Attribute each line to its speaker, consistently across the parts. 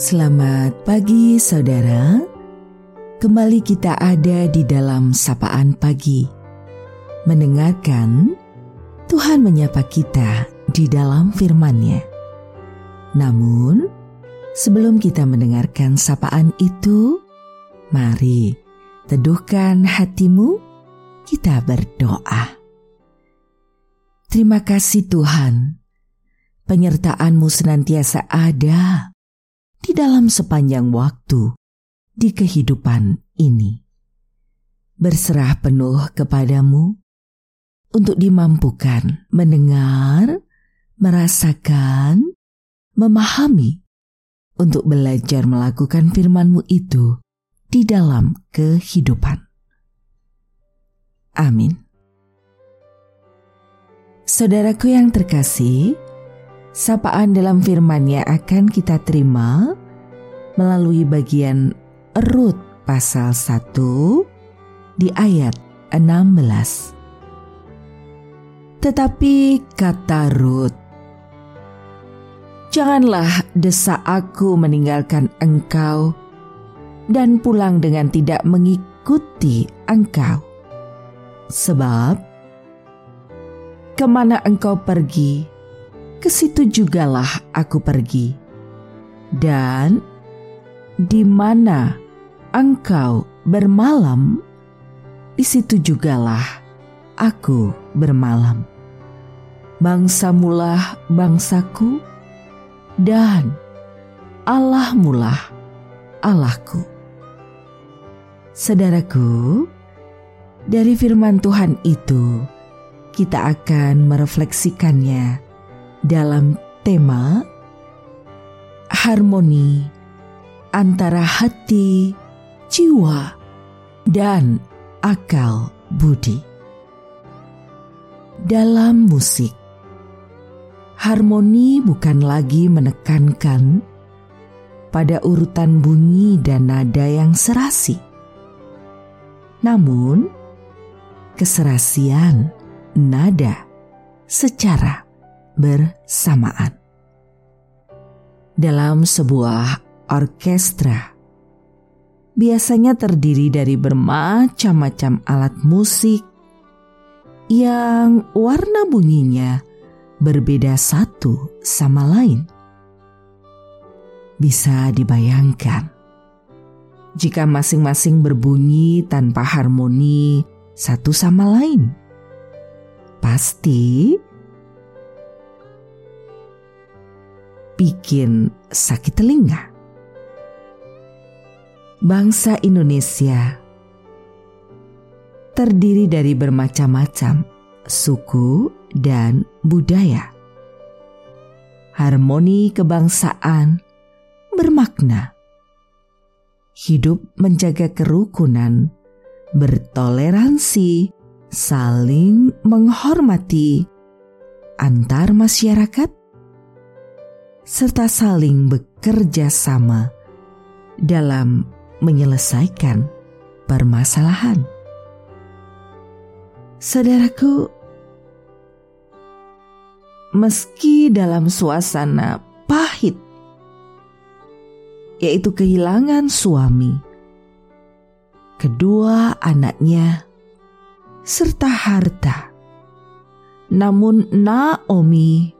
Speaker 1: Selamat pagi saudara. Kembali kita ada di dalam sapaan pagi. Mendengarkan Tuhan menyapa kita di dalam firman-Nya. Namun, sebelum kita mendengarkan sapaan itu, mari teduhkan hatimu, kita berdoa. Terima kasih Tuhan, penyertaan-Mu senantiasa ada di dalam sepanjang waktu di kehidupan ini. Berserah penuh kepadamu untuk dimampukan mendengar, merasakan, memahami, untuk belajar melakukan firman-Mu itu di dalam kehidupan. Amin. Saudaraku yang terkasih, Sapaan dalam firman-Nya akan kita terima melalui bagian Rut pasal 1 di ayat 16. Tetapi kata Rut, Janganlah desa aku meninggalkan engkau dan pulang dengan tidak mengikuti engkau. Sebab, ke mana engkau pergi, ke situ jugalah aku pergi. Dan di mana engkau bermalam, di situ jugalah aku bermalam. Bangsamulah bangsaku, dan Allah mulah Allahku. Saudaraku, dari firman Tuhan itu kita akan merefleksikannya dalam tema harmoni antara hati, jiwa, dan akal budi. Dalam musik, harmoni bukan lagi menekankan pada urutan bunyi dan nada yang serasi. Namun, keserasian nada secara bersamaan. Dalam sebuah orkestra, biasanya terdiri dari bermacam-macam alat musik yang warna bunyinya berbeda satu sama lain. Bisa dibayangkan jika masing-masing berbunyi tanpa harmoni satu sama lain. Pasti bikin sakit telinga. Bangsa Indonesia terdiri dari bermacam-macam suku dan budaya. Harmoni kebangsaan bermakna hidup menjaga kerukunan, bertoleransi, saling menghormati antar masyarakat, serta saling bekerja sama dalam menyelesaikan permasalahan. Saudaraku, meski dalam suasana pahit, yaitu kehilangan suami, kedua anaknya, serta harta, namun Naomi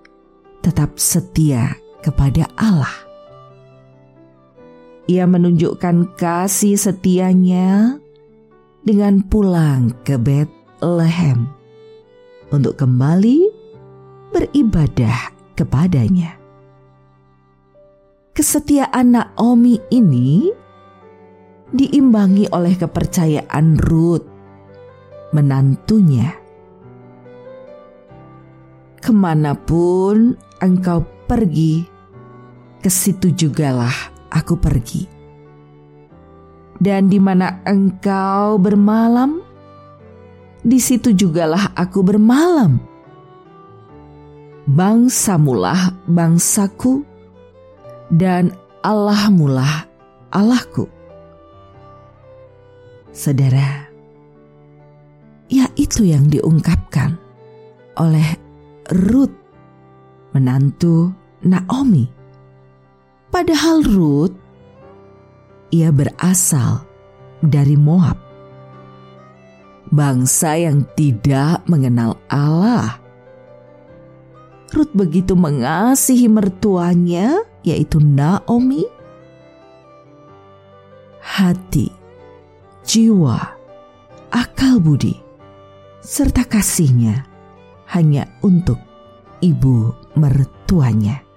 Speaker 1: tetap setia kepada Allah. Ia menunjukkan kasih setianya dengan pulang ke Bethlehem untuk kembali beribadah kepadanya. Kesetiaan Naomi ini diimbangi oleh kepercayaan Ruth, menantunya. Ke mana pun engkau pergi, ke situ jugalah aku pergi. Dan di mana engkau bermalam, di situ jugalah aku bermalam. Bangsamulah bangsaku, dan Allah mulah Allahku. Saudara, ya itu yang diungkapkan oleh Ruth, menantu Naomi. Padahal Ruth, ia berasal dari Moab. Bangsa yang tidak mengenal Allah. Ruth begitu mengasihi mertuanya, yaitu Naomi. Hati, jiwa, akal budi, serta kasihnya hanya untuk ibu mertuanya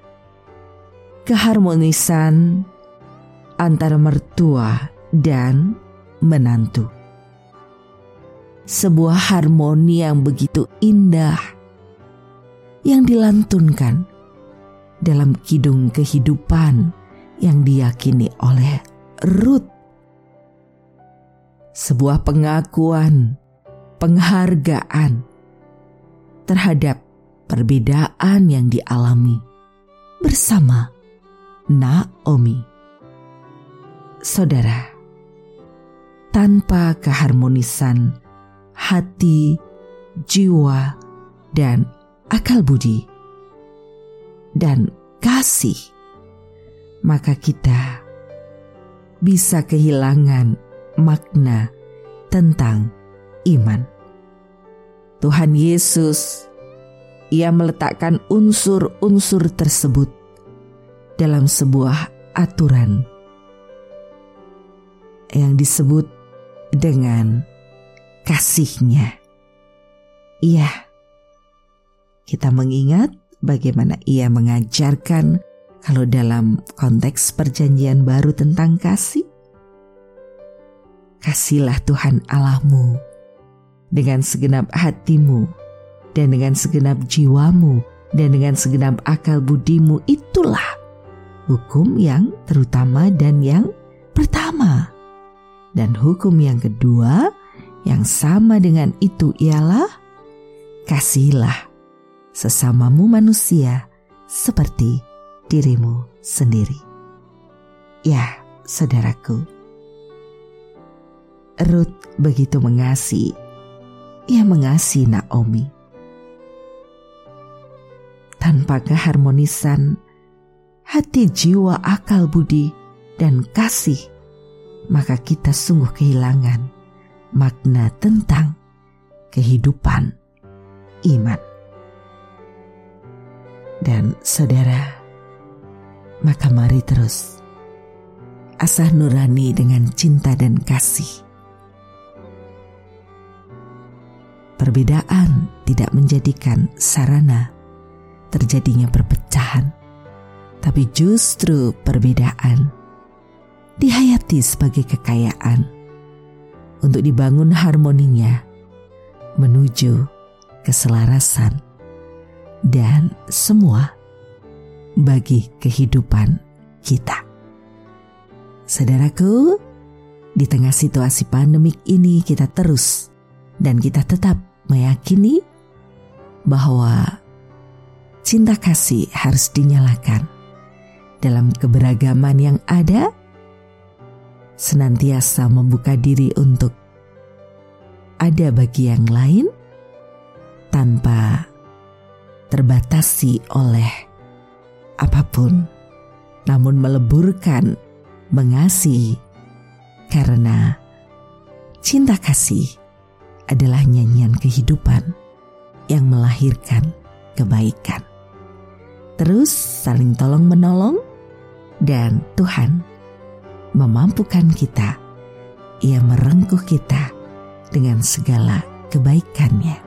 Speaker 1: keharmonisan antara mertua dan menantu. Sebuah harmoni yang begitu indah yang dilantunkan dalam kidung kehidupan yang diyakini oleh Ruth. Sebuah pengakuan, penghargaan terhadap perbedaan yang dialami bersama Naomi. Saudara, tanpa keharmonisan hati, jiwa, dan akal budi, dan kasih, maka kita bisa kehilangan makna tentang iman. Tuhan Yesus, Ia meletakkan unsur-unsur tersebut dalam sebuah aturan yang disebut dengan kasihnya. Iya, kita mengingat bagaimana ia mengajarkan kalau dalam konteks perjanjian baru tentang kasih. Kasihlah Tuhan Allahmu dengan segenap hatimu dan dengan segenap jiwamu dan dengan segenap akal budimu itulah hukum yang terutama dan yang pertama. Dan hukum yang kedua yang sama dengan itu ialah kasihilah sesamamu manusia seperti dirimu sendiri. Ya, saudaraku. Ruth begitu mengasihi. Ia mengasihi Naomi. Tanpa keharmonisan hati jiwa akal budi dan kasih, maka kita sungguh kehilangan makna tentang kehidupan iman. Dan saudara, maka mari terus asah nurani dengan cinta dan kasih. Perbedaan tidak menjadikan sarana terjadinya perpecahan tapi justru perbedaan dihayati sebagai kekayaan untuk dibangun harmoninya menuju keselarasan dan semua bagi kehidupan kita. Saudaraku, di tengah situasi pandemik ini kita terus dan kita tetap meyakini bahwa cinta kasih harus dinyalakan dalam keberagaman yang ada, senantiasa membuka diri untuk ada bagi yang lain tanpa terbatasi oleh apa pun, namun meleburkan mengasihi karena cinta kasih adalah nyanyian kehidupan yang melahirkan kebaikan. Terus saling tolong menolong dan Tuhan memampukan kita. Ia merengkuh kita dengan segala kebaikannya.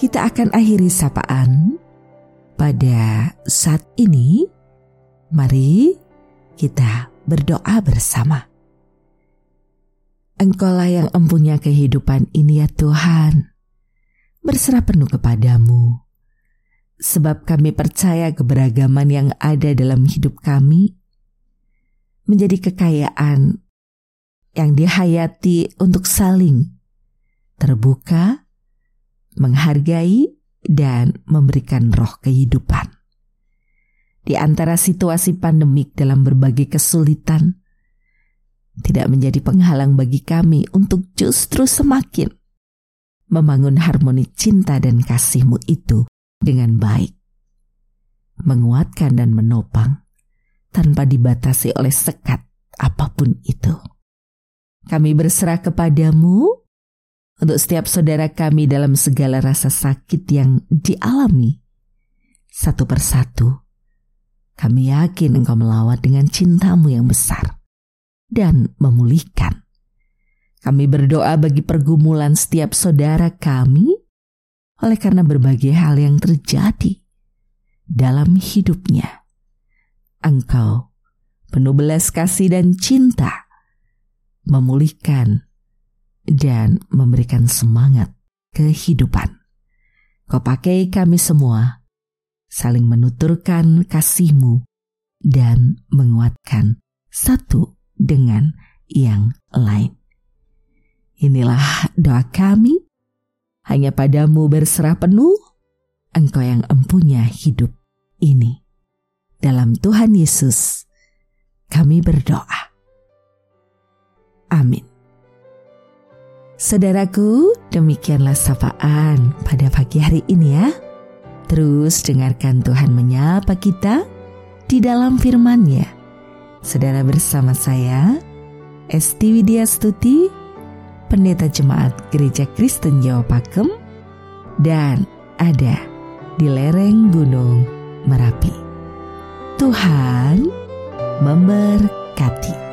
Speaker 1: Kita akan akhiri sapaan pada saat ini. Mari kita berdoa bersama. Engkaulah yang empunya kehidupan ini ya Tuhan. Berserah penuh kepadamu sebab kami percaya keberagaman yang ada dalam hidup kami menjadi kekayaan yang dihayati untuk saling terbuka, menghargai, dan memberikan roh kehidupan. Di antara situasi pandemik dalam berbagai kesulitan, tidak menjadi penghalang bagi kami untuk justru semakin membangun harmoni cinta dan kasihmu itu dengan baik, menguatkan dan menopang, tanpa dibatasi oleh sekat apa pun itu. Kami berserah kepadamu untuk setiap saudara kami dalam segala rasa sakit yang dialami. Satu persatu, kami yakin engkau melawat dengan cintamu yang besar dan memulihkan. Kami berdoa bagi pergumulan setiap saudara kami oleh karena berbagai hal yang terjadi dalam hidupnya. Engkau penuh belas kasih dan cinta memulihkan, dan memberikan semangat kehidupan. Kau pakai kami semua, saling menuturkan kasihmu dan menguatkan satu dengan yang lain. Inilah doa kami, hanya padamu berserah penuh, engkau yang empunya hidup ini. Dalam Tuhan Yesus, kami berdoa. Amin. Saudaraku, demikianlah sapaan pada pagi hari ini ya. Terus dengarkan Tuhan menyapa kita di dalam firman-Nya. Saudara bersama saya, Esti Widya Stuti, Pendeta Jemaat Gereja Kristen Jawa Pakem, dan ada di lereng Gunung Merapi. Tuhan memberkati.